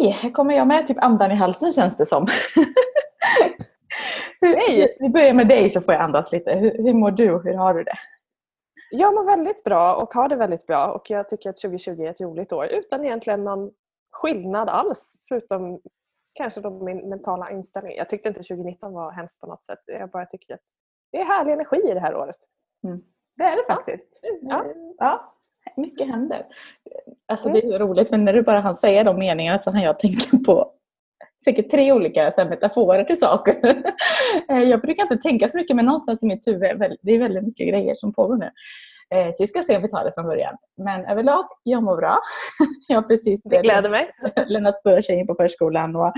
Hej! Här kommer jag med typ andan i halsen känns det som. Hej! Vi börjar med dig så får jag andas lite. Hur, hur mår du och hur har du det? Jag mår väldigt bra och har det väldigt bra och jag tycker att 2020 är ett roligt år utan egentligen någon skillnad alls förutom kanske då min mentala inställning. Jag tyckte inte 2019 var hemskt på något sätt. Jag bara tycker att det är härlig energi i det här året. Mm. Det är det faktiskt. Ja. ja. Mycket händer. Alltså mm. det är roligt för när du bara hann säga de meningarna så hann jag tänka på säkert tre olika så här, metaforer till saker. Eh, jag brukar inte tänka så mycket men någonstans i mitt huvud det är väldigt mycket grejer som pågår nu. Eh, så vi ska se om vi tar det från början. Men överlag, jag mår bra. Jag har precis det gläder mig. lämnat tjejen på förskolan och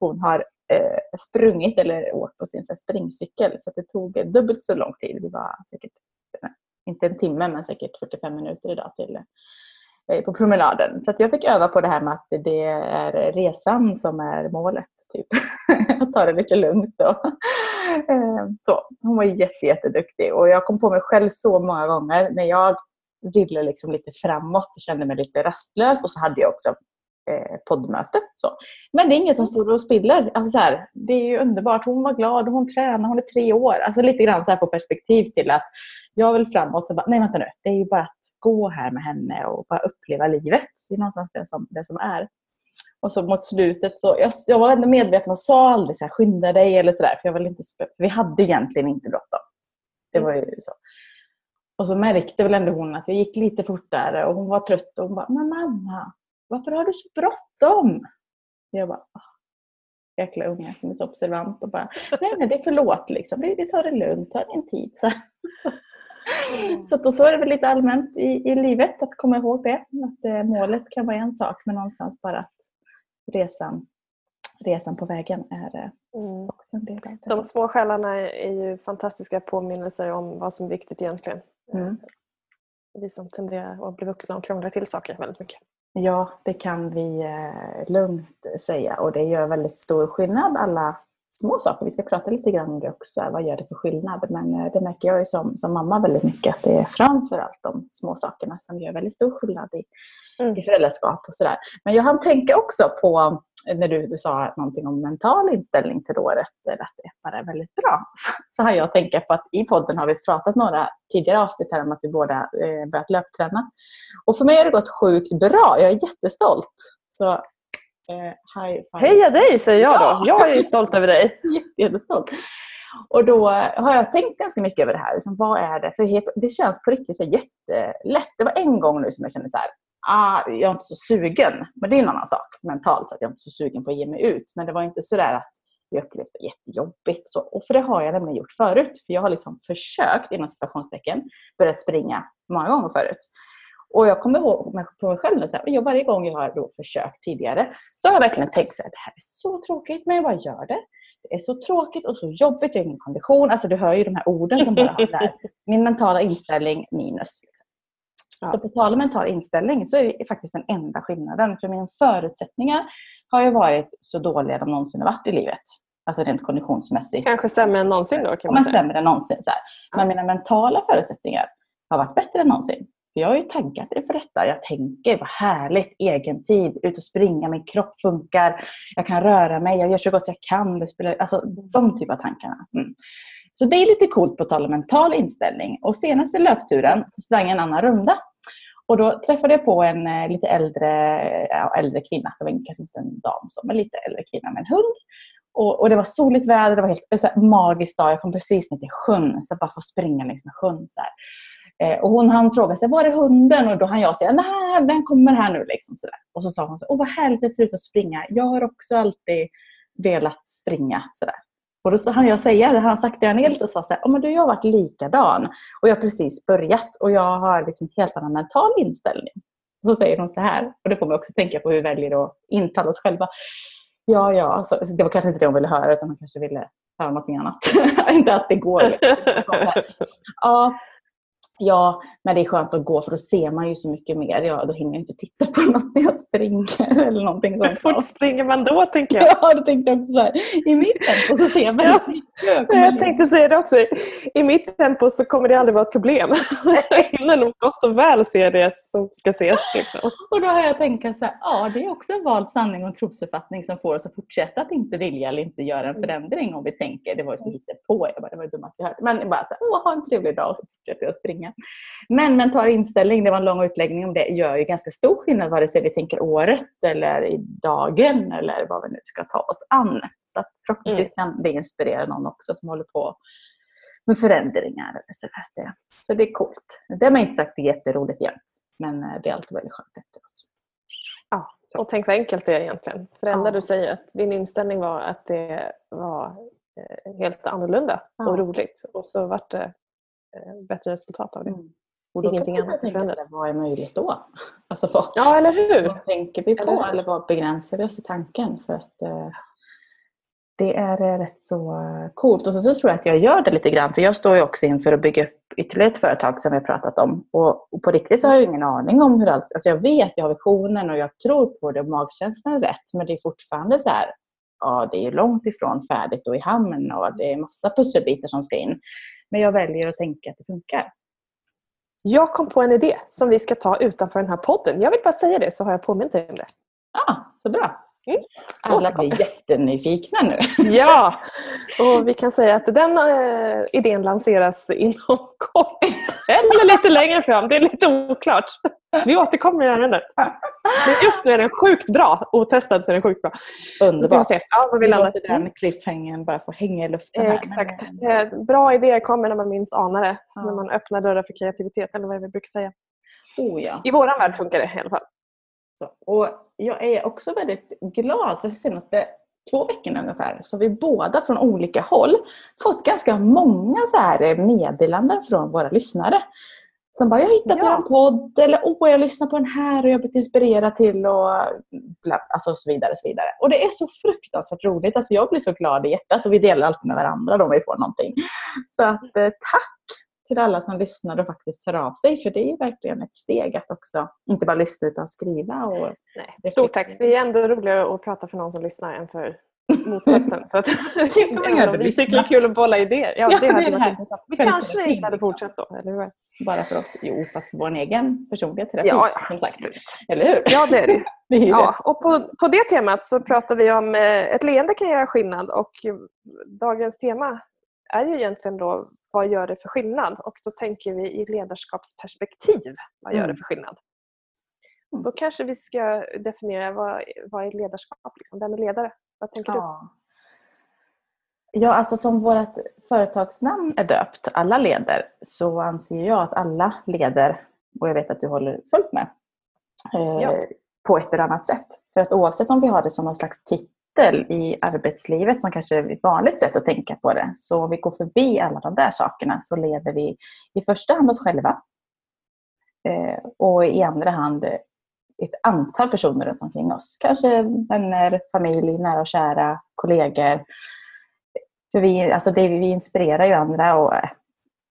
hon har eh, sprungit eller åkt på sin springcykel så det tog dubbelt så lång tid. Det var säkert, inte en timme men säkert 45 minuter idag till eh, på promenaden. Så att jag fick öva på det här med att det är resan som är målet. Typ. att ta det lite lugnt. Och, eh, så. Hon var jätte, jätteduktig och jag kom på mig själv så många gånger när jag ville liksom lite framåt och kände mig lite rastlös och så hade jag också eh, poddmöte. Så. Men det är inget som står och spiller. Alltså så här, det är ju underbart. Hon var glad och hon tränar. Hon är tre år. Alltså lite grann så här på perspektiv till att jag vill framåt. Så bara, nej, vänta nu. Det är ju bara att gå här med henne och bara uppleva livet. Det är någonstans det som, det som är. Och så mot slutet så, jag, jag var ändå medveten och sa aldrig så här, skynda dig eller sådär. För jag vill inte, vi hade egentligen inte bråttom. Det var ju så. Och så märkte väl ändå hon att jag gick lite fortare och hon var trött och hon bara, men mamma, varför har du så bråttom? Jag bara, jäkla unga som är så observant och bara, nej men det är förlåt liksom, vi, tar det lugnt, ta din tid. Så, så. Mm. Så, så är det väl lite allmänt i, i livet att komma ihåg det. Att eh, målet kan vara en sak men någonstans bara att resan, resan på vägen är eh, mm. också en del av det. De små själarna är ju fantastiska påminnelser om vad som är viktigt egentligen. Mm. Vi som tenderar att bli vuxna och krångla till saker väldigt mycket. Ja, det kan vi eh, lugnt säga. Och det gör väldigt stor skillnad alla små saker. Vi ska prata lite grann om det också. Vad gör det för skillnad? Men eh, det märker jag som, som mamma väldigt mycket att det är framförallt de små sakerna som gör väldigt stor skillnad i, mm. i föräldraskap och sådär. Men jag hann tänka också på när du, du sa någonting om mental inställning till året, att det bara är väldigt bra. Så, så har jag tänkt på att i podden har vi pratat några tidigare avsnitt här om att vi båda eh, börjat löpträna. Och för mig har det gått sjukt bra. Jag är jättestolt. Så Eh, Heja dig säger jag då. Ja. Jag är stolt över dig. Jättestolt. Och då har jag tänkt ganska mycket över det här. Liksom, vad är det? För det känns på riktigt så jättelätt. Det var en gång nu som jag kände så här, ah, jag är inte så sugen. Men det är en annan sak mentalt, att jag är inte så sugen på att ge mig ut. Men det var inte så där att jag upplevde det jättejobbigt. Så, och för det har jag nämligen gjort förut. För jag har liksom försökt, inom situationstecken, börjat springa många gånger förut. Och jag kommer ihåg på mig själv, så här, jag, varje gång jag har då försökt tidigare så har jag verkligen tänkt att det här är så tråkigt, men jag bara gör det. Det är så tråkigt och så jobbigt, jag har ingen kondition. Alltså du hör ju de här orden som bara har så här, min mentala inställning minus. Liksom. Ja. Så på tal om mental inställning så är det faktiskt den enda skillnaden. För mina förutsättningar har ju varit så dåliga de någonsin har varit i livet. Alltså rent konditionsmässigt. Kanske sämre än någonsin då? Kan man säga. sämre än någonsin. Så här. Men mina mentala förutsättningar har varit bättre än någonsin. För jag har ju taggat för detta. Jag tänker, vad härligt, egen tid, ut och springa, min kropp funkar, jag kan röra mig, jag gör så gott jag kan. Det spelar, alltså, de typer av tankarna. Mm. Så det är lite coolt på tal om mental inställning. Och senaste löpturen så sprang jag en annan runda. Och då träffade jag på en eh, lite äldre, ja, äldre kvinna. Det var kanske inte en dam, så, men lite äldre kvinna med en hund. Och, och, det var soligt väder, det var helt så här, magisk dag. Jag kom precis ner till sjön, så jag bara få springa längs med sjön. Så här. Eh, och hon han frågade sig, var är hunden? Och då hann jag säga, nej den kommer här nu. Liksom, sådär. Och så sa hon, så, åh vad härligt det ser ut att springa. Jag har också alltid velat springa. Sådär. Och då hann jag säga, han saktade ner lite och sa så här, men du, jag har varit likadan. Och jag har precis börjat och jag har liksom helt annan mental inställning. Och så säger hon så här, och det får man också tänka på hur vi väljer att intala oss själva. Ja, ja, alltså, det var kanske inte det hon ville höra utan hon kanske ville höra någonting annat. inte att det går. Liksom. ja, Ja, men det är skönt att gå för då ser man ju så mycket mer. Ja, då hinner jag inte titta på något när jag springer eller någonting sånt. Hur fort springer man då tänker jag? Ja, då tänkte jag också så här. I mitt tempo så ser man Ja. mycket. Jag tänkte säga det också. I mitt tempo så kommer det aldrig vara ett problem. Jag hinner nog gott och väl se det som ska ses. Liksom. Och då har jag tänkt att ja, det är också en vald sanning och en trosuppfattning som får oss att fortsätta att inte vilja eller inte göra en förändring om vi tänker, det var ju som på. Jag bara, det var det dummaste jag hört. Men bara så här, åh, ha en trevlig dag och så fortsätter jag springa. Men mental inställning, det var en lång utläggning om det, gör ju ganska stor skillnad vare sig vi tänker året eller i dagen eller vad vi nu ska ta oss an. Så förhoppningsvis kan det inspirera någon också som håller på med förändringar. Eller så, där. Så det är coolt. Det har man inte sagt är jätteroligt jämt, men eh, det är alltid väldigt skönt efteråt. Ja, och tänk vad enkelt det är egentligen. För det enda Ja. du säger att din inställning var att det var eh, helt annorlunda Ja. och roligt. Och så vart det bättre resultat av det. Och då Ingenting kan man annat tänka sig, vad är möjligt då? Alltså vad, Ja, eller hur? vad tänker vi på Eller eller vad begränsar vi oss i tanken? För att, eh, det är eh, rätt så eh, coolt. Och så, så tror jag att jag gör det lite grann. För jag står ju också inför att bygga upp ytterligare ett företag som vi har pratat om. Och, och på riktigt så har jag ingen aning om hur allt... Alltså jag vet, jag har visionen och jag tror på det och magkänslan är rätt. Men det är fortfarande så här, ja det är långt ifrån färdigt och i hamn och det är massa pusselbitar som ska in. Men jag väljer att tänka att det funkar. Jag kom på en idé som vi ska ta utanför den här podden. Jag vill bara säga det så har jag påmint dig om det. Ja, så bra. Mm. Alla blir jättenyfikna nu. Ja! Och vi kan säga att den eh, idén lanseras inom kort. Eller lite längre fram. Det är lite oklart. Vi återkommer i ärendet. Men just nu är den sjukt bra. Otestad så är den sjukt bra. Vi Underbart. se ja, vi Vi låter den cliffhangern bara få hänga i luften. Här. Exakt. Men, Eh, Bra idéer kommer när man minst anar det. Ja. När man öppnar dörrar för kreativitet eller vad vi brukar säga. Oh ja. I våran värld funkar det i alla fall. Så. Och jag är också väldigt glad för senaste två veckorna ungefär så har vi båda från olika håll fått ganska många så här meddelanden från våra lyssnare. Som bara, jag har hittat Ja. er podd eller åh, jag lyssnar på den här och jag har blivit inspirerad till och bla, alltså så vidare. Så vidare. Och det är så fruktansvärt roligt. Alltså jag blir så glad i hjärtat och vi delar alltid med varandra då om vi får någonting. Så att, eh, tack till alla som lyssnar och faktiskt hör av sig. För det är verkligen ett steg att också inte bara lyssna utan skriva. Och, Nej. Det Stort tack. Det är ändå roligare att prata för någon som lyssnar än för motsatsen. Så att, även om vi tycker det är kul att bolla idéer. Ja, Ja, det det hade det varit intressant. Vi kanske inte hade fortsatt då, eller hur? bara för oss. Jo, fast för vår egen personliga terapi. Ja, som sagt. absolut. Eller hur? Ja, det är det. Det är ju Ja, och på, på det temat så pratar vi om eh, ett leende kan göra skillnad och eh, dagens tema är ju egentligen då vad gör det för skillnad? Och då tänker vi i ledarskapsperspektiv. Vad gör Mm. det för skillnad? Mm. Då kanske vi ska definiera vad, vad är ledarskap? Liksom? Vem är ledare? Vad tänker du? Ja. ja, alltså som vårt företagsnamn är döpt, Alla leder, så anser jag att alla leder, och jag vet att du håller fullt med, eh, Ja. på ett eller annat sätt. För att oavsett om vi har det som någon slags titel i arbetslivet, som kanske är ett vanligt sätt att tänka på det, så om vi går förbi alla de där sakerna så leder vi i första hand oss själva eh, och i andra hand ett antal personer runt omkring oss. Kanske vänner, familj, nära och kära, kollegor. För vi, alltså det, vi inspirerar ju andra och eh,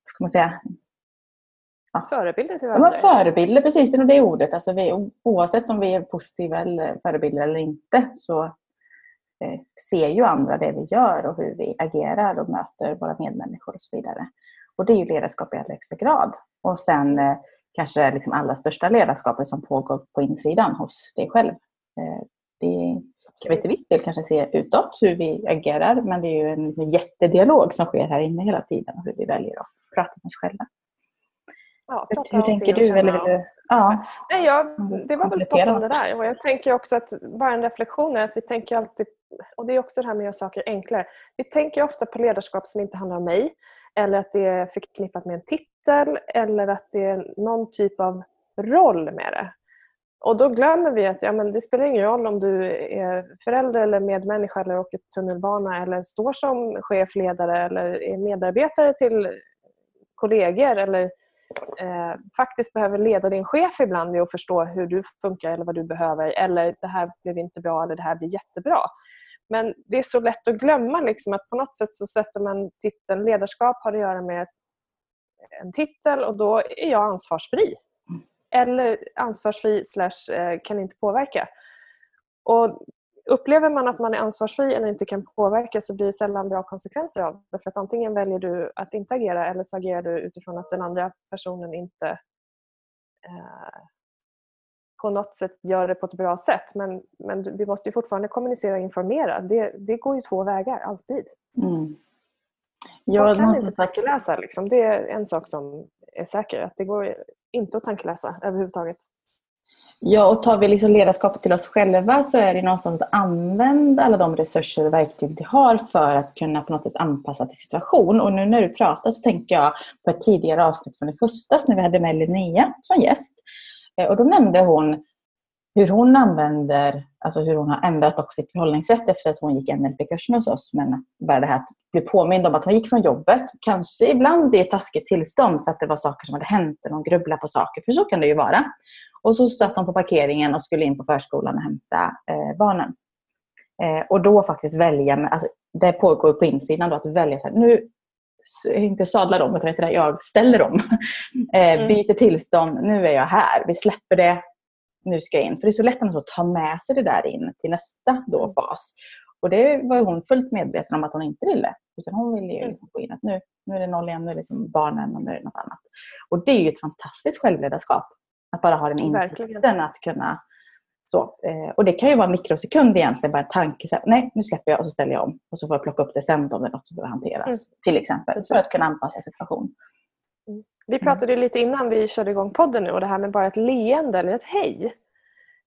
ska man säga, Förebilder till Ja, varandra? förebilder, precis. Det är nog det ordet. Alltså vi, oavsett om vi är positiva eller förebilder eller inte så ser ju andra det vi gör och hur vi agerar och möter våra medmänniskor och så vidare. Och det är ju ledarskap i allra högsta grad. Och sen eh, kanske det är liksom allra största ledarskapet som pågår på insidan hos dig själv. Eh, det kan vi till viss del kanske se utåt hur vi agerar men det är ju en liksom jättedialog som sker här inne hela tiden och hur vi väljer att prata med oss själva. Ja, Hur, prata tänker du? Eller vill du? Ja. Nej, jag, Mm, det var väl spot on det där. Och jag tänker också att bara en reflektion är att vi tänker alltid, och det är också det här med att göra saker enklare. Vi tänker ofta på ledarskap som inte handlar om mig eller att det är förknippat med en titel eller att det är någon typ av roll med det. Och då glömmer vi att ja, men det spelar ingen roll om du är förälder eller medmänniska eller åker tunnelbana eller står som chef, ledare eller är medarbetare till kollegor eller eh, faktiskt behöver leda din chef ibland med att förstå hur du funkar eller vad du behöver eller det här blev inte bra eller det här blir jättebra. Men det är så lätt att glömma liksom, att på något sätt så sätter man titeln ledarskap har att göra med en titel och då är jag ansvarsfri. Eller ansvarsfri slash eh, kan inte påverka. Och upplever man att man är ansvarsfri eller inte kan påverka så blir det sällan bra konsekvenser av det. För att antingen väljer du att inte agera eller så agerar du utifrån att den andra personen inte eh, på något sätt gör det på ett bra sätt. Men, men vi måste ju fortfarande kommunicera och informera. Det, det går ju två vägar, alltid. Mm. Ja, man kan inte tankeläsa. Liksom. Det är en sak som är säker. Att det går inte att tankeläsa överhuvudtaget. Ja, och tar vi liksom ledarskapet till oss själva så är det någonstans att använda alla de resurser och verktyg vi har för att kunna på något sätt anpassa till situation. Och nu när du pratar så tänker jag på ett tidigare avsnitt från i höstas när vi hade med Linnea som gäst. Eh, och då nämnde hon hur hon använder, alltså hur hon har ändrat också sitt förhållningssätt efter att hon gick NLP-kursen hos oss. Men bara det här att bli påmind om att hon gick från jobbet, kanske ibland i ett taskigt tillstånd för att det var saker som hade hänt eller hon grubblade på saker, för så kan det ju vara. Och så satt hon på parkeringen och skulle in på förskolan och hämta eh, barnen. Eh, och då faktiskt välja, alltså, det pågår på insidan, då, att välja här, nu inte sadlar om, utan det, jag ställer om. Eh, mm. Byter tillstånd, nu är jag här, vi släpper det, nu ska jag in. För det är så lätt att ta med sig det där in till nästa då mm. fas. Och det var hon fullt medveten om att hon inte ville. Utan hon ville ju mm. liksom få in att nu, nu är det noll igen, nu är det liksom barnen och nu är det något annat. Och det är ju ett fantastiskt självledarskap. Att bara ha den insikten att kunna så, eh, och det kan ju vara en mikrosekund egentligen, bara en tanke. Så här, nej, nu släpper jag och så ställer jag om. Och så får jag plocka upp det sen om det är något som behöver hanteras. Mm. Till exempel, för att kunna anpassa situationen. Mm. Vi pratade lite innan vi körde igång podden nu och det här med bara ett leende eller ett hej.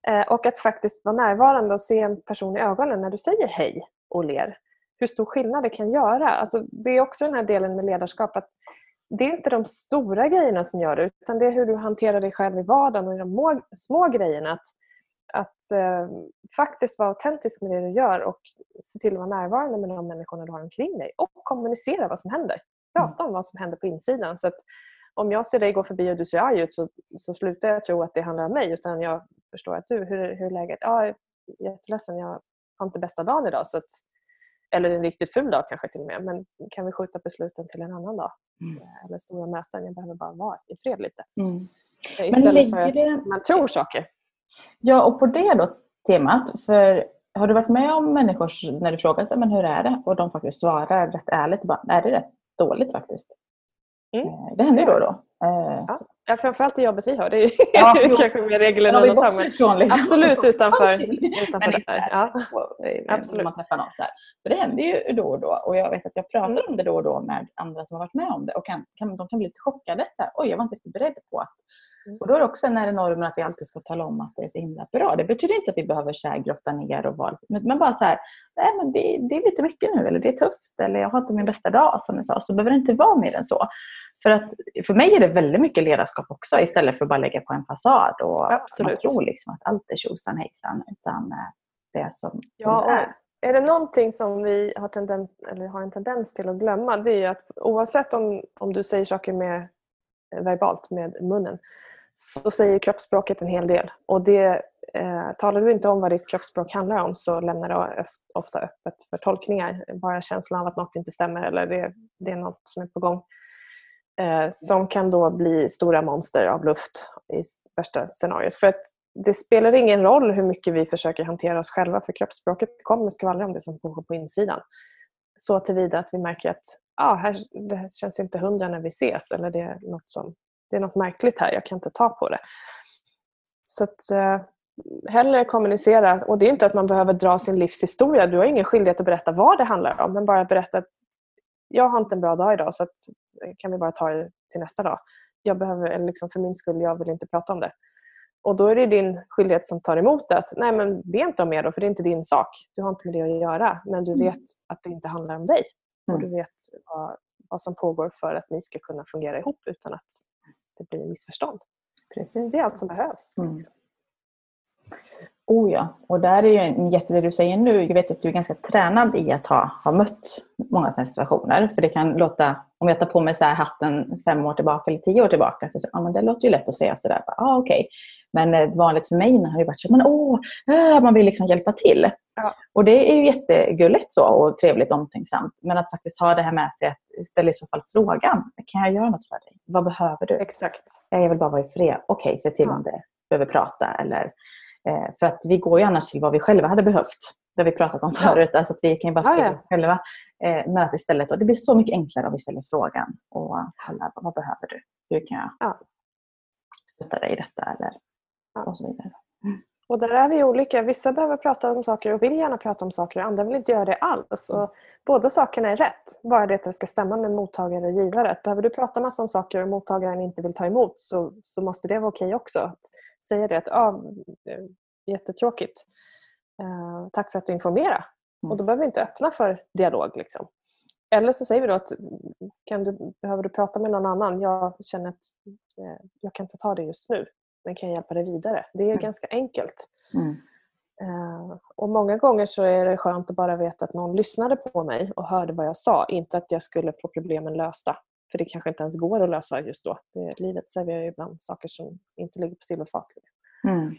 Eh, och att faktiskt vara närvarande och se en person i ögonen när du säger hej och ler. Hur stor skillnad det kan göra. Alltså, det är också den här delen med ledarskap. att det är inte de stora grejerna som gör det utan det är hur du hanterar dig själv i vardagen och de små grejerna. Att, att eh, faktiskt vara autentisk med det du gör och se till att vara närvarande med de människorna du har omkring dig och kommunicera vad som händer. Prata om vad som händer på insidan. Så att om jag ser dig gå förbi och du ser arg ut så, så slutar jag tro att det handlar om mig utan jag förstår att du, hur, hur är läget? Ja, jag är jätteledsen, jag har inte bästa dagen idag. Så att, eller en riktigt ful dag kanske till och med. Men kan vi skjuta besluten till en annan dag? Mm. Eller stora möten. Jag behöver bara vara i fred lite. Mm. Istället för att det... man tror saker. Ja, och på det då temat. För har du varit med om människor när du frågar sig, men hur är det? Och de faktiskt svarar rätt ärligt. Bara, är det rätt dåligt faktiskt? Mm. Eh, det händer ju då och då. Eh, ja, framförallt i jobbet vi har. Det är ja, kanske mer regel än undantag. Men liksom. Absolut utanför, utanför det här. Ja. Absolut. Man träffar någon så här. Så det händer ju då och då. Och jag vet att jag pratar mm. om det då och då med andra som har varit med om det. Och kan, kan, de kan bli lite chockade. Så här, Oj, jag var inte riktigt beredd på att. Och då är det också den här normen att vi alltid ska tala om att det är så himla bra. Det betyder inte att vi behöver så här, grotta ner och vara men bara så här, nej men det, det, är lite mycket nu eller det är tufft eller jag har inte min bästa dag som du sa. Så behöver det inte vara mer än så. För, att, för mig är det väldigt mycket ledarskap också istället för att bara lägga på en fasad och Absolut. man tror liksom att allt är tjosan hejsan. Utan eh, det är som, som ja, det är. Är det någonting som vi har, tendens, eller har en tendens till att glömma det är att oavsett om, om du säger saker med, verbalt med munnen så säger kroppsspråket en hel del. Och det, eh, talar du inte om vad ditt kroppsspråk handlar om så lämnar det ofta öppet för tolkningar. Bara känslan av att något inte stämmer eller det, det är något som är på gång eh, som kan då bli stora monster av luft i värsta scenariot. För att det spelar ingen roll hur mycket vi försöker hantera oss själva för kroppsspråket kommer skvallra om det som pågår på insidan. Så tillvida att vi märker att ah, här, det känns inte hundra när vi ses eller det är, något som, det är något märkligt här, jag kan inte ta på det. Så att, eh, hellre kommunicera. Och det är inte att man behöver dra sin livshistoria. Du har ingen skyldighet att berätta vad det handlar om. Men bara berätta att jag har inte en bra dag idag så att, kan vi bara ta det till nästa dag. Jag behöver, liksom för min skull, jag vill inte prata om det. Och då är det din skyldighet som tar emot det att nej men be inte om mer då för det är inte din sak. Du har inte med det att göra men du mm. vet att det inte handlar om dig. Och du mm. vet vad, vad som pågår för att ni ska kunna fungera ihop utan att det blir missförstånd. Precis. Det är allt som behövs. Mm. Oh ja, och där är ju en jätte, det du säger nu, jag vet att du är ganska tränad i att ha, ha mött många sådana situationer. För det kan låta, om jag tar på mig så hatten fem år tillbaka eller tio år tillbaka, så ja, men det låter ju lätt att säga sådär, ah, okej. Okay. Men eh, vanligt för mig har det varit så att man, åh, äh, man vill liksom hjälpa till. Ja. Och det är ju jättegulligt så och trevligt omtänksamt. Men att faktiskt ha det här med sig att ställa i så fall frågan. Kan jag göra något för dig? Vad behöver du? Exakt. Jag vill bara vara i fred. Okej, se till Ja. om det behöver prata. Eller, eh, för att vi går ju annars till vad vi själva hade behövt. Det har vi pratat om Ja. förut. Alltså att vi kan ju bara Ja, skriva ja. oss själva. Eh, men att istället, och det blir så mycket enklare om vi ställer frågan. Och vad behöver du? Hur kan jag Ja. stötta dig i detta? Eller, Ja. Och så vidare. Och där är vi olika. Vissa behöver prata om saker och vill gärna prata om saker. Andra vill inte göra det alls. Och båda sakerna är rätt. Bara det att det ska stämma med mottagare och givare. Behöver du prata massa om saker och mottagaren inte vill ta emot så, så måste det vara okej också. Att säga det att ah, jättetråkigt. Eh, tack för att du informerade. Mm. Och då behöver vi inte öppna för dialog. Liksom. Eller så säger vi då att kan du, behöver du prata med någon annan? Jag känner att eh, jag kan inte ta det just nu. Men kan jag hjälpa dig vidare? Det är Mm. ganska enkelt. Mm. Eh, och många gånger så är det skönt att bara veta att någon lyssnade på mig och hörde vad jag sa. Inte att jag skulle få problemen lösta. För det kanske inte ens går att lösa just då. Det, livet serverar ju ibland saker som inte ligger på silverfat. Liksom. Mm.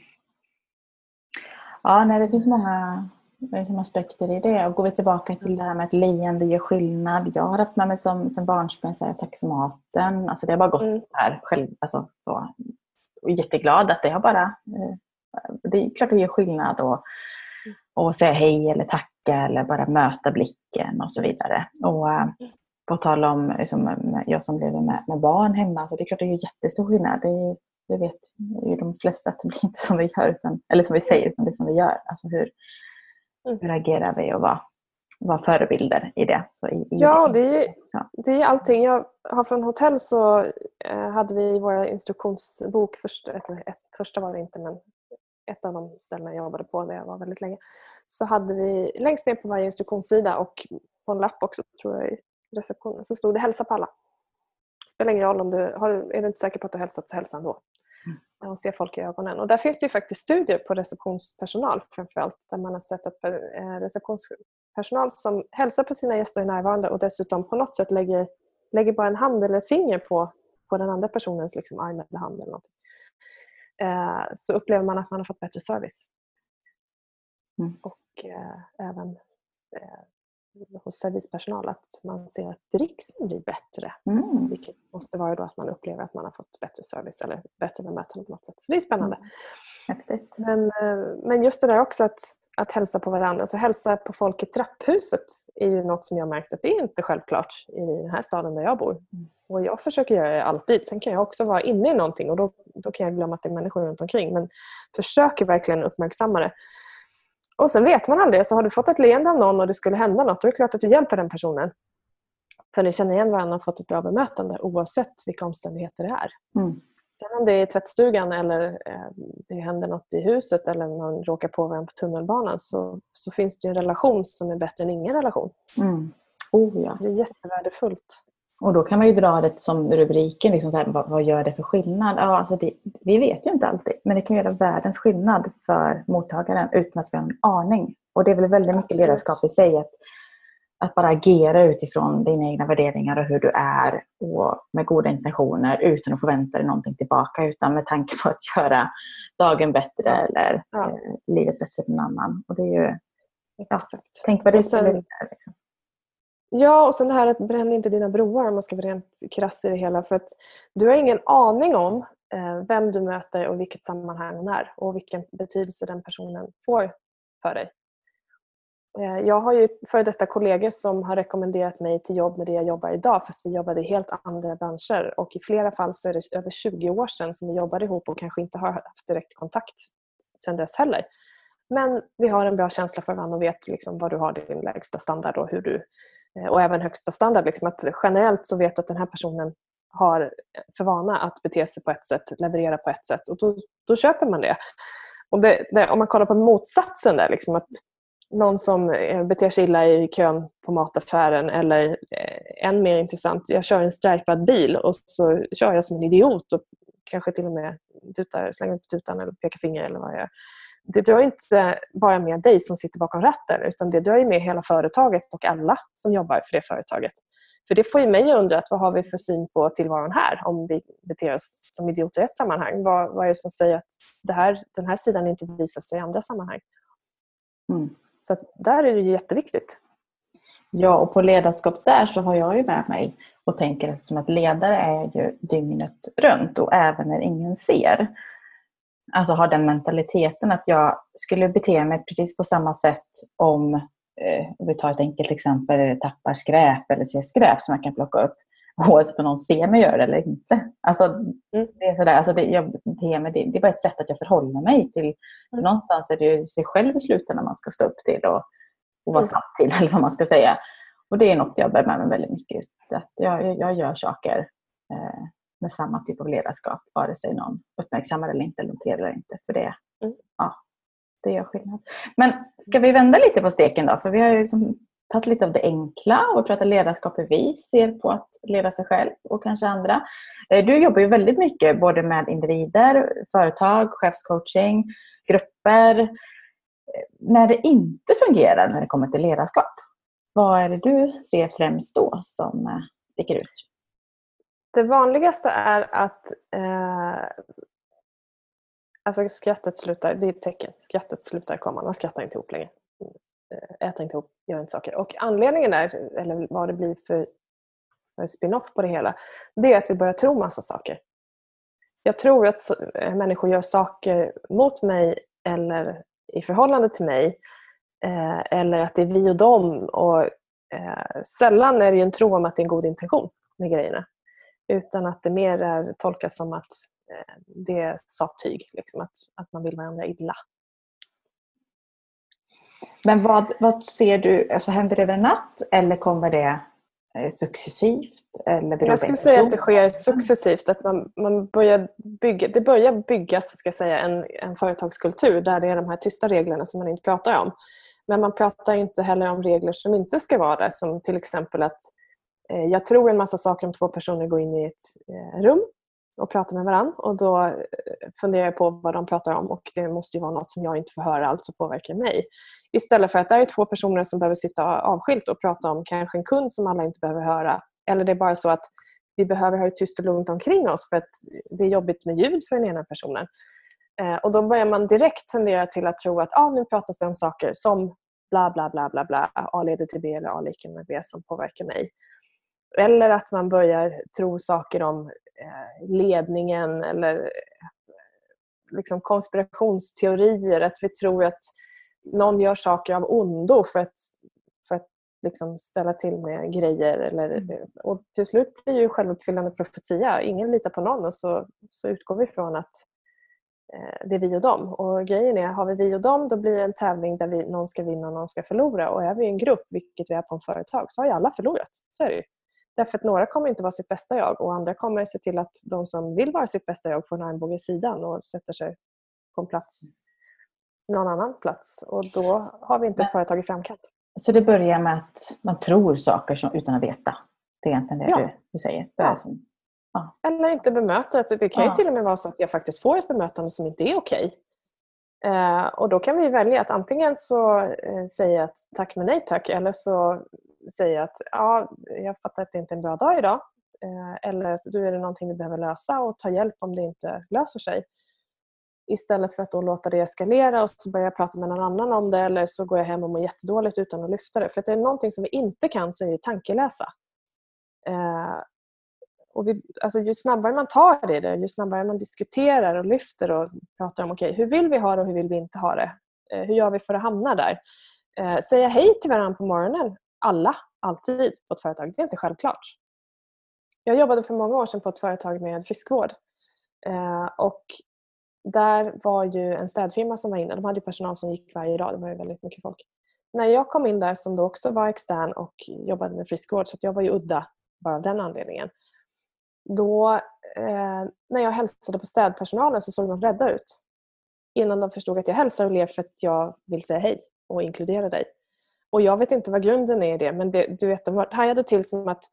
Ja, nej, det finns många liksom, aspekter i det. Och går vi tillbaka till det här med att leende gör skillnad. Jag har haft med mig som, som barnsben säga tack för maten. Alltså det har bara gått Mm. så här själv. Alltså, så. Och jätteglad att det har bara... Eh, det är klart det gör skillnad att och säga hej eller tacka eller bara möta blicken och så vidare. Och eh, på tal om liksom, jag som lever med, med barn hemma, så det är klart det gör jättestor skillnad. Det, det vet ju de flesta att det blir inte som vi gör, utan, eller som vi säger, utan det som vi gör. Alltså hur, Mm. hur agerar vi och vad, vad förebilder i det? Så i, Ja, det är det är allting. Jag har från hotell så eh, hade vi i vår instruktionsbok, först, eller, ett, första var det inte men ett av de ställena jag jobbade på där jag var väldigt länge, så hade vi längst ner på varje instruktionssida och på en lapp också tror jag i receptionen så stod det hälsa på alla. spelar ingen roll om du har, är du inte säker på att du har hälsat så hälsa ändå. Mm. Och se folk i ögonen. Och där finns det ju faktiskt studier på receptionspersonal framförallt där man har sett att eh, receptionspersonal som hälsar på sina gäster är närvarande och dessutom på något sätt lägger, lägger bara en hand eller ett finger på, på den andra personens liksom arm eller hand eller någonting. Eh, så upplever man att man har fått bättre service. Mm. Och eh, även eh, hos servicepersonal att man ser att dricksen blir bättre. Mm. Vilket måste vara då att man upplever att man har fått bättre service eller bättre bemötande på något sätt. Så det är spännande. Häftigt. Men, eh, men just det där också att, att hälsa på varandra. Alltså hälsa på folk i trapphuset är ju något som jag märkt att det är inte självklart i den här staden där jag bor. Och jag försöker göra det alltid. Sen kan jag också vara inne i någonting och då, då kan jag glömma att det är människor runt omkring. Men försöker verkligen uppmärksamma det. Och sen vet man aldrig. Så har du fått ett leende av någon och det skulle hända något, då är det klart att du hjälper den personen. För ni känner igen varandra och fått ett bra bemötande oavsett vilka omständigheter det är. Mm. Sen om det är i tvättstugan eller eh, det händer något i huset eller man råkar på varandra på tunnelbanan så, så finns det en relation som är bättre än ingen relation. Mm. Oh, ja. Så det är jättevärdefullt. Och då kan man ju dra det som rubriken, liksom så här, vad, vad gör det för skillnad? Ja, alltså det, vi vet ju inte alltid, men det kan göra världens skillnad för mottagaren utan att vi har en aning. Och det är väl väldigt mycket Absolut. ledarskap i sig, att, att bara agera utifrån dina egna värderingar och hur du är och med goda intentioner utan att förvänta dig någonting tillbaka, utan med tanke på att göra dagen bättre eller Ja. eh, livet bättre för någon annan. Och det är ju, Exakt. tänk vad det där, liksom. Ja, och sen det här att bränn inte dina broar om man ska vara rent krass i det hela. För att du har ingen aning om eh, vem du möter och vilket sammanhang hon är och vilken betydelse den personen får för dig. Eh, jag har ju före detta kollegor som har rekommenderat mig till jobb med det jag jobbar idag fast vi jobbade i helt andra branscher och i flera fall så är det över 20 år sedan som vi jobbade ihop och kanske inte har haft direkt kontakt sedan dess heller. Men vi har en bra känsla för varandra och vet liksom var du har din lägsta standard och hur du eh, och även högsta standard. Liksom att generellt så vet du att den här personen har för vana att bete sig på ett sätt, leverera på ett sätt och då, då köper man det. Och det, det. Om man kollar på motsatsen där, liksom att någon som eh, beter sig illa i kön på mataffären eller eh, än mer intressant, jag kör en strajpad bil och så kör jag som en idiot och kanske till och med tutar, slänger på tutan eller pekar finger eller vad jag gör det drar inte bara med dig som sitter bakom ratten utan det drar med hela företaget och alla som jobbar för det företaget. För det får ju mig att undra att vad har vi för syn på tillvaron här om vi beter oss som idioter i ett sammanhang. Vad, vad är det som säger att det här, den här sidan inte visar sig i andra sammanhang? Mm. Så där är det jätteviktigt. Ja, och på ledarskap där så har jag ju med mig och tänker eftersom att ledare är ju dygnet runt och även när ingen ser. Alltså har den mentaliteten att jag skulle bete mig precis på samma sätt om, eh, vi tar ett enkelt exempel, tappar skräp eller ser skräp som jag kan plocka upp. Oavsett om någon ser mig göra det eller inte. Alltså, mm. det, är sådär, alltså det, jag, det, det, det är bara ett sätt att jag förhåller mig till. Mm. Någonstans är det ju sig själv i slutändan man ska stå upp till och, och vara mm. satt till, eller vad man ska säga. Och det är något jag bär med mig väldigt mycket. Att jag, jag gör saker eh, med samma typ av ledarskap, vare sig någon uppmärksammar eller inte, eller noterar eller inte. För det, mm. ja, det gör skillnad. Men ska vi vända lite på steken då? För vi har ju liksom tagit lite av det enkla och pratat ledarskap hur vi ser på att leda sig själv och kanske andra. Eh, du jobbar ju väldigt mycket både med individer, företag, chefscoaching, grupper. Eh, när det inte fungerar när det kommer till ledarskap, vad är det du ser främst då som eh, sticker ut? Det vanligaste är att eh, alltså skrattet slutar, det är ett tecken, skrattet slutar komma, man skrattar inte ihop längre. Eh, äta äter inte ihop, gör inte saker. Och anledningen är, eller vad det blir för, för spin-off på det hela, det är att vi börjar tro massa saker. Jag tror att eh, människor gör saker mot mig eller i förhållande till mig eh, eller att det är vi och dem. Och, eh, sällan är det en tro om att det är en god intention med grejerna. Utan att det mer är, tolkas som att eh, det är sattyg, liksom, att, att man vill varandra illa. Men vad, vad ser du, alltså händer det över en natt eller kommer det eh, successivt? Eller jag skulle säga att det sker successivt. Att man, man börjar bygga, det börjar byggas ska säga, en, en företagskultur där det är de här tysta reglerna som man inte pratar om. Men man pratar inte heller om regler som inte ska vara där. Som till exempel att eh, jag tror en massa saker om två personer går in i ett eh, rum och pratar med varandra. Och då eh, funderar jag på vad de pratar om och det måste ju vara något som jag inte får höra, alltså påverkar mig. Istället för att det är två personer som behöver sitta avskilt och prata om kanske en kund som alla inte behöver höra. Eller det är bara så att vi behöver ha det tyst och lugnt omkring oss för att det är jobbigt med ljud för den ena personen. Eh, och då börjar man direkt tendera till att tro att ah, nu pratas det om saker som bla bla bla bla bla, A leder till B eller A lika med B som påverkar mig. Eller att man börjar tro saker om ledningen eller eh, liksom konspirationsteorier. Att vi tror att någon gör saker av ondo för att, för att liksom ställa till med grejer. Eller, mm. och till slut blir ju självuppfyllande profetia. Ingen litar på någon och så, så utgår vi från att eh, det är vi och dem. Och grejen är, har vi vi och dem då blir det en tävling där vi, någon ska vinna och någon ska förlora. Och är vi en grupp, vilket vi är på en företag, så har ju alla förlorat. Så är det ju. Därför att några kommer inte vara sitt bästa jag och andra kommer se till att de som vill vara sitt bästa jag får en armbåge i sidan och sätter sig på en plats, någon annan plats. Och då har vi inte ett företag i framkant. Så det börjar med att man tror saker som, utan att veta? Det är egentligen det ja. du, du säger? Ja. Som, ja. Eller inte bemöta. Det kan ju till och med vara så att jag faktiskt får ett bemötande som inte är okej. Eh, och då kan vi välja att antingen så eh, säga att tack men nej tack eller så säga att ja, jag fattar att det inte är en bra dag idag. Eh, eller att du är det någonting vi behöver lösa och ta hjälp om det inte löser sig. Istället för att då låta det eskalera och så börja prata med någon annan om det eller så går jag hem och mår jättedåligt utan att lyfta det. För att det är någonting som vi inte kan så är det tankeläsa. Eh, och vi, alltså ju snabbare man tar det, det, ju snabbare man diskuterar och lyfter och pratar om okay, hur vill vi ha det och hur vill vi inte ha det. Eh, hur gör vi för att hamna där? Eh, säga hej till varandra på morgonen alla, alltid, på ett företag. Det är inte självklart. Jag jobbade för många år sedan på ett företag med friskvård. Eh, och där var ju en städfirma som var inne. De hade personal som gick varje dag. Det var ju väldigt mycket folk. När jag kom in där som då också var extern och jobbade med friskvård, så jag var ju udda bara av den anledningen. Då, eh, när jag hälsade på städpersonalen så såg de rädda ut. Innan de förstod att jag hälsar och ler för att jag vill säga hej och inkludera dig. Och jag vet inte vad grunden är i det men det, du vet, de hajade till som att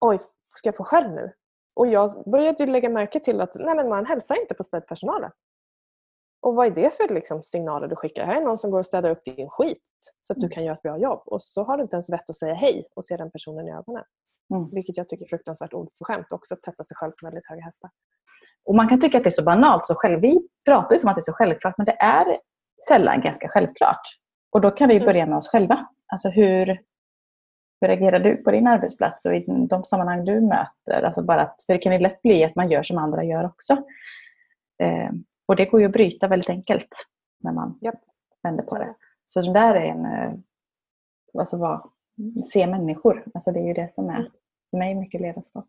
oj, ska jag få skäll nu? Och jag började lägga märke till att nej, men man hälsar inte på städpersonalen. Och vad är det för liksom, signaler du skickar? Här är någon som går och städar upp din skit så att du mm. kan göra ett bra jobb. Och så har du inte ens vett att säga hej och se den personen i ögonen. Mm. Vilket jag tycker är fruktansvärt oförskämt också, att sätta sig själv på väldigt höga hästar. Och man kan tycka att det är så banalt. Så själv, vi pratar ju som att det är så självklart, men det är sällan ganska självklart. Och då kan vi mm. börja med oss själva. Alltså hur, hur reagerar du på din arbetsplats och i de sammanhang du möter? Alltså bara att, för det kan ju lätt bli att man gör som andra gör också. Eh, och det går ju att bryta väldigt enkelt när man yep. vänder på det. Så det där är en... Eh, alltså vad, se människor. Alltså det är ju det som är för mig mycket ledarskap.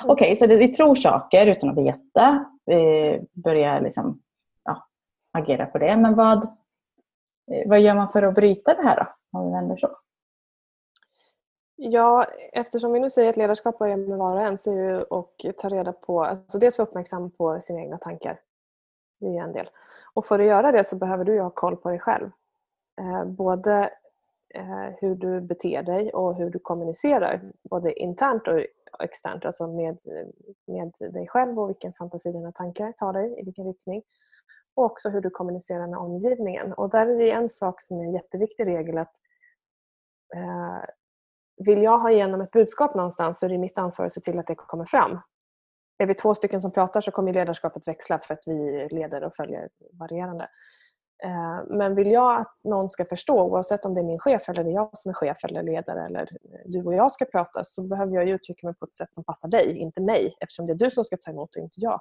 Mm. Okej, okay, så det, vi tror saker utan att veta. Vi börjar liksom, ja, agera på det. Men vad, eh, vad gör man för att bryta det här då? Om vi vänder så. Ja, eftersom vi nu säger att ledarskap börjar med var och en så är ju att ta reda på, alltså dels vara uppmärksam på sina egna tankar. Det är en del. Och för att göra det så behöver du ha koll på dig själv. Eh, både eh, hur du beter dig och hur du kommunicerar, både internt och externt, alltså med, med dig själv och vilken fantasi dina tankar tar dig, i vilken riktning. Och också hur du kommunicerar med omgivningen. Och där är det en sak som är en jätteviktig regel att eh, vill jag ha igenom ett budskap någonstans så är det mitt ansvar att se till att det kommer fram. Är vi två stycken som pratar så kommer ledarskapet växla för att vi leder och följer varierande. Eh, men vill jag att någon ska förstå, oavsett om det är min chef eller det är jag som är chef eller ledare eller du och jag ska prata, så behöver jag uttrycka mig på ett sätt som passar dig, inte mig, eftersom det är du som ska ta emot och inte jag.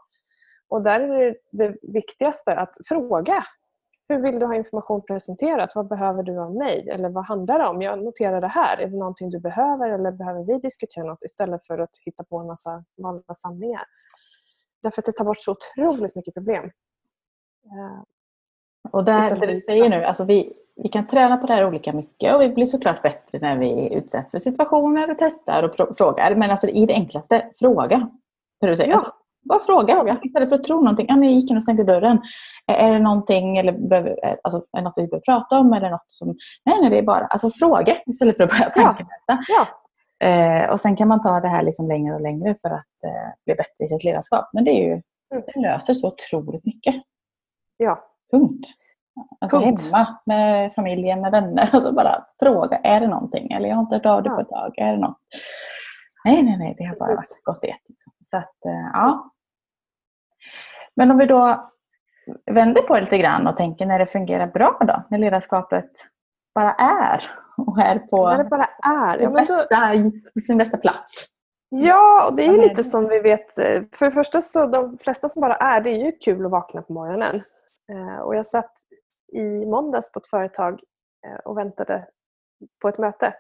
Och där är det, det viktigaste att fråga. Hur vill du ha information presenterat? Vad behöver du av mig? Eller vad handlar det om? Jag noterar det här. Är det någonting du behöver eller behöver vi diskutera något istället för att hitta på en massa valda sanningar? Därför att det tar bort så otroligt mycket problem. Eh, och där, det du säger nu, alltså vi, vi kan träna på det här olika mycket och vi blir såklart bättre när vi utsätts för situationer och testar och frågar. Men alltså i det enklaste, fråga. Du säger. Ja. Alltså, bara fråga. fråga. Istället för att tro någonting. Ah, jag gick in och stängde dörren. Är det någonting eller behöver, alltså, är det något vi behöver prata om? Eller något som... Nej, nej, det är bara alltså, fråga istället för att börja tankemäta. Ja. ja. Eh, och sen kan man ta det här liksom längre och längre för att eh, bli bättre i sitt ledarskap. Men det, är ju, mm. det löser så otroligt mycket. Ja, Punkt. Alltså Punkt. hemma med familjen, med vänner. Alltså bara fråga, är det någonting? Eller jag har inte hört av dig ja. på ett tag. Är det något? Nej, nej, nej, det har bara varit gott det. Liksom. Så att, ja. Men om vi då vänder på det lite grann och tänker när det fungerar bra då? När ledarskapet bara är och är på när det bara är. Ja, bästa, då... sin bästa plats. Ja, och det är lite som vi vet. För det första så de flesta som bara är, det är ju kul att vakna på morgonen. Eh, och jag satt i måndags på ett företag eh, och väntade på ett möte.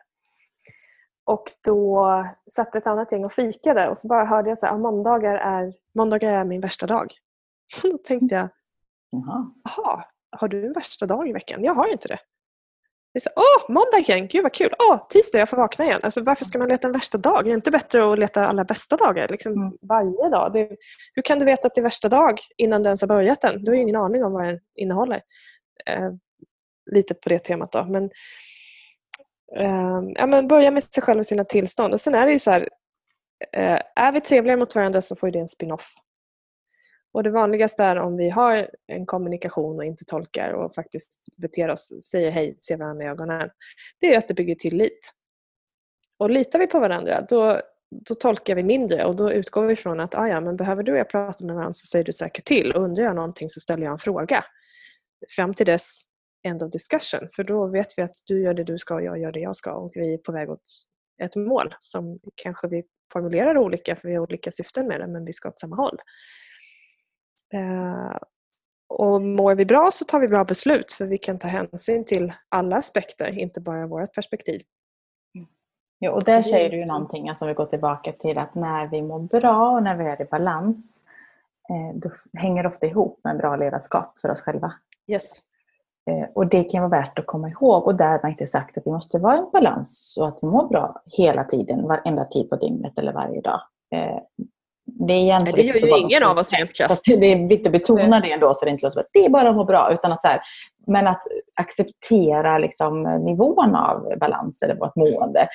Och då satt ett annat gäng och fikade och så bara hörde jag att måndagar är, måndagar är min värsta dag. Då tänkte jag, jaha, har du en värsta dag i veckan? Jag har inte det. Det är så, Åh, måndag igen, gud vad kul! Åh, tisdag, jag får vakna igen. Alltså, varför ska man leta en värsta dag? Är det inte bättre att leta alla bästa dagar liksom, mm. varje dag? Det, hur kan du veta att det är värsta dag innan du ens har börjat den? Du har ju ingen aning om vad den innehåller. Eh, lite på det temat då. Men, eh, ja, men börja med sig själv och sina tillstånd. Och sen är det ju så här, eh, är vi trevligare mot varandra så får det en spin-off. Och Det vanligaste är om vi har en kommunikation och inte tolkar och faktiskt beter oss, säger hej, ser varandra i ögonen. Det är att det bygger tillit. Och litar vi på varandra då, då tolkar vi mindre och då utgår vi från att ah ja, men behöver du och jag prata med varandra så säger du säkert till och undrar jag någonting så ställer jag en fråga. Fram till dess end of discussion för då vet vi att du gör det du ska och jag gör det jag ska och vi är på väg åt ett mål som kanske vi formulerar olika för vi har olika syften med det men vi ska åt samma håll. Eh, och mår vi bra så tar vi bra beslut för vi kan ta hänsyn till alla aspekter, inte bara vårt perspektiv. Ja, och där säger du ju någonting, alltså vi går tillbaka till att när vi mår bra och när vi är i balans, eh, då hänger det ofta ihop med bra ledarskap för oss själva. Yes. Eh, och det kan vara värt att komma ihåg. Och där har man inte sagt att vi måste vara i balans så att vi mår bra hela tiden, varenda tid på dygnet eller varje dag. Det, är Nej, det gör ju ingen av oss rent krasst. Det är viktigt att betona det ändå så det inte låter som att det är bara att må bra. Utan att så här, men att acceptera liksom nivån av balans eller vårt mående.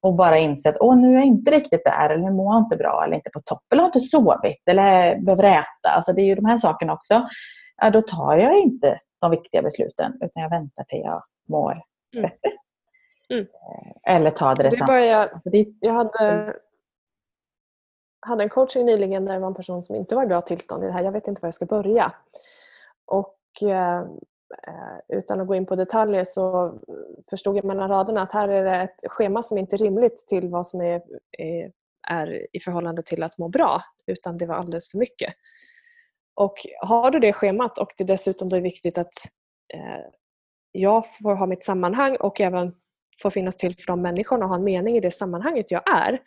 Och bara inse att Åh, nu är jag inte riktigt där, eller nu mår jag inte bra, eller inte på topp, eller har inte sovit, eller behöver äta. Alltså det är ju de här sakerna också. Ja, då tar jag inte de viktiga besluten, utan jag väntar till jag mår mm. bättre. Mm. Eller ta det, det börjar, alltså, Jag hade, hade en coaching nyligen där det var en person som inte var i bra tillstånd i det här. Jag vet inte var jag ska börja. Och eh, eh, utan att gå in på detaljer så förstod jag mellan raderna att här är det ett schema som inte är rimligt till vad som är, är, är i förhållande till att må bra. Utan det var alldeles för mycket. Och har du det schemat och det dessutom då är viktigt att eh, jag får ha mitt sammanhang och även får finnas till för de människorna och ha en mening i det sammanhanget jag är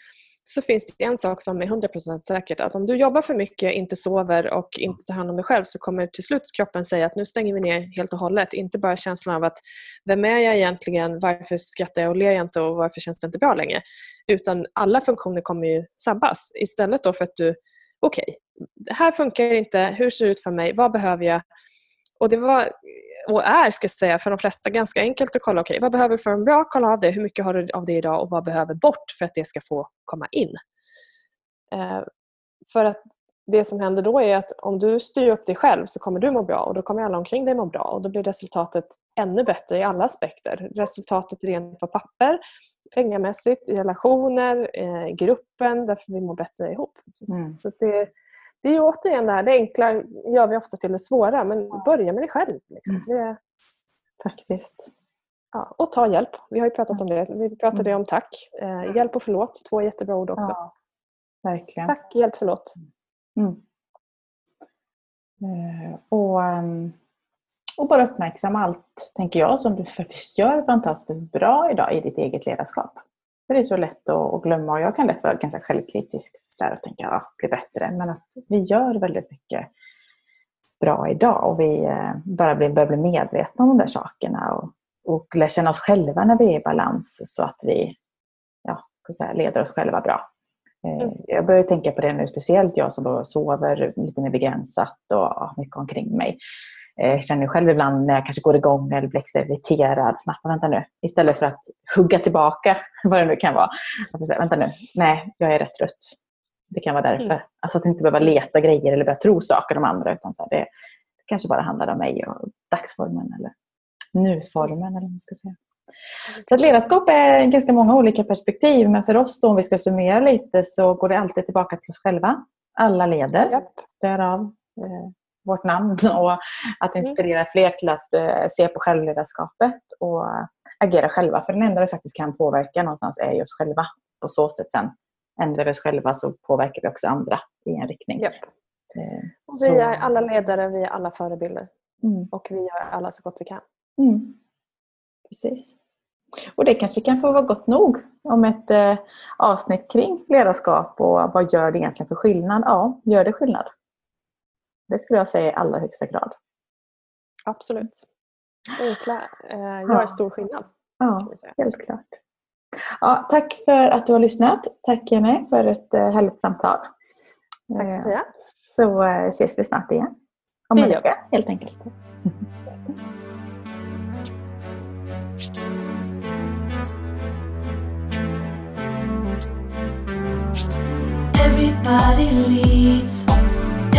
så finns det en sak som är 100% säkert att om du jobbar för mycket, inte sover och inte tar hand om dig själv så kommer till slut kroppen säga att nu stänger vi ner helt och hållet. Inte bara känslan av att vem är jag egentligen, varför skrattar jag och ler jag inte och varför känns det inte bra längre? Utan alla funktioner kommer ju sabbas istället då för att du, okej, okay, det här funkar inte, hur ser det ut för mig, vad behöver jag? Och det var och är ska jag säga, för de flesta ganska enkelt att kolla okay, vad behöver du för en bra, kolla av det, hur mycket har du av det idag och vad behöver bort för att det ska få komma in. Eh, för att det som händer då är att om du styr upp dig själv så kommer du må bra och då kommer alla omkring dig må bra och då blir resultatet ännu bättre i alla aspekter. Resultatet rent på papper, pengamässigt, i relationer, eh, gruppen, därför vi mår bättre ihop. Mm. Så det, det är ju återigen det här, det enkla gör vi ofta till det svåra men börja med dig själv. Liksom. Mm. Det, Faktiskt. Ja, och ta hjälp. Vi har ju pratat om det. Vi pratade mm. om tack. Eh, hjälp och förlåt, två jättebra ord också. Ja, verkligen. Tack, hjälp, förlåt. Mm. Eh, och, um, och bara uppmärksamma allt, tänker jag, som du faktiskt gör fantastiskt bra idag i ditt eget ledarskap. För det är så lätt att, glömma och jag kan lätt vara ganska självkritisk där och tänka ja, bli bättre. Men att vi gör väldigt mycket bra idag och vi eh, bara blir, börjar bli medvetna om de där sakerna och, och lär känna oss själva när vi är i balans så att vi ja, säga, leder oss själva bra. Eh, mm. Jag börjar tänka på det nu, speciellt jag som då sover lite mer begränsat och har mycket omkring mig. Jag eh, känner själv ibland när jag kanske går igång eller blir extra irriterad, snabbt, vänta nu. Istället för att hugga tillbaka, vad det nu kan vara. Säga, vänta nu, nej, jag är rätt trött. Det kan vara därför. Mm. Alltså att inte behöva leta grejer eller börja tro saker om andra. Utan så här, det, det kanske bara handlar om mig och dagsformen eller nuformen. Eller vad man ska säga. Så att ledarskap är ganska många olika perspektiv. Men för oss då, om vi ska summera lite så går det alltid tillbaka till oss själva. Alla leder. Yep. Därav eh, vårt namn och att mm. inspirera fler till att eh, se på självledarskapet och agera själva. För den enda vi faktiskt kan påverka någonstans är oss själva. På så sätt sen ändrar vi oss själva så påverkar vi också andra i en riktning. Yep. Eh, vi är alla ledare, vi är alla förebilder. Mm. Och vi gör alla så gott vi kan. Mm. Precis. Och det kanske kan få vara gott nog om ett eh, avsnitt kring ledarskap och vad gör det egentligen för skillnad? Ja, gör det skillnad? Det skulle jag säga i allra högsta grad. Absolut. Enkla eh, gör ja. stor skillnad. Ja, helt klart. Ja, tack för att du har lyssnat. Tack Jenny för ett eh, härligt samtal. Tack så mycket. Så eh, ses vi snart igen. Om en vecka helt enkelt.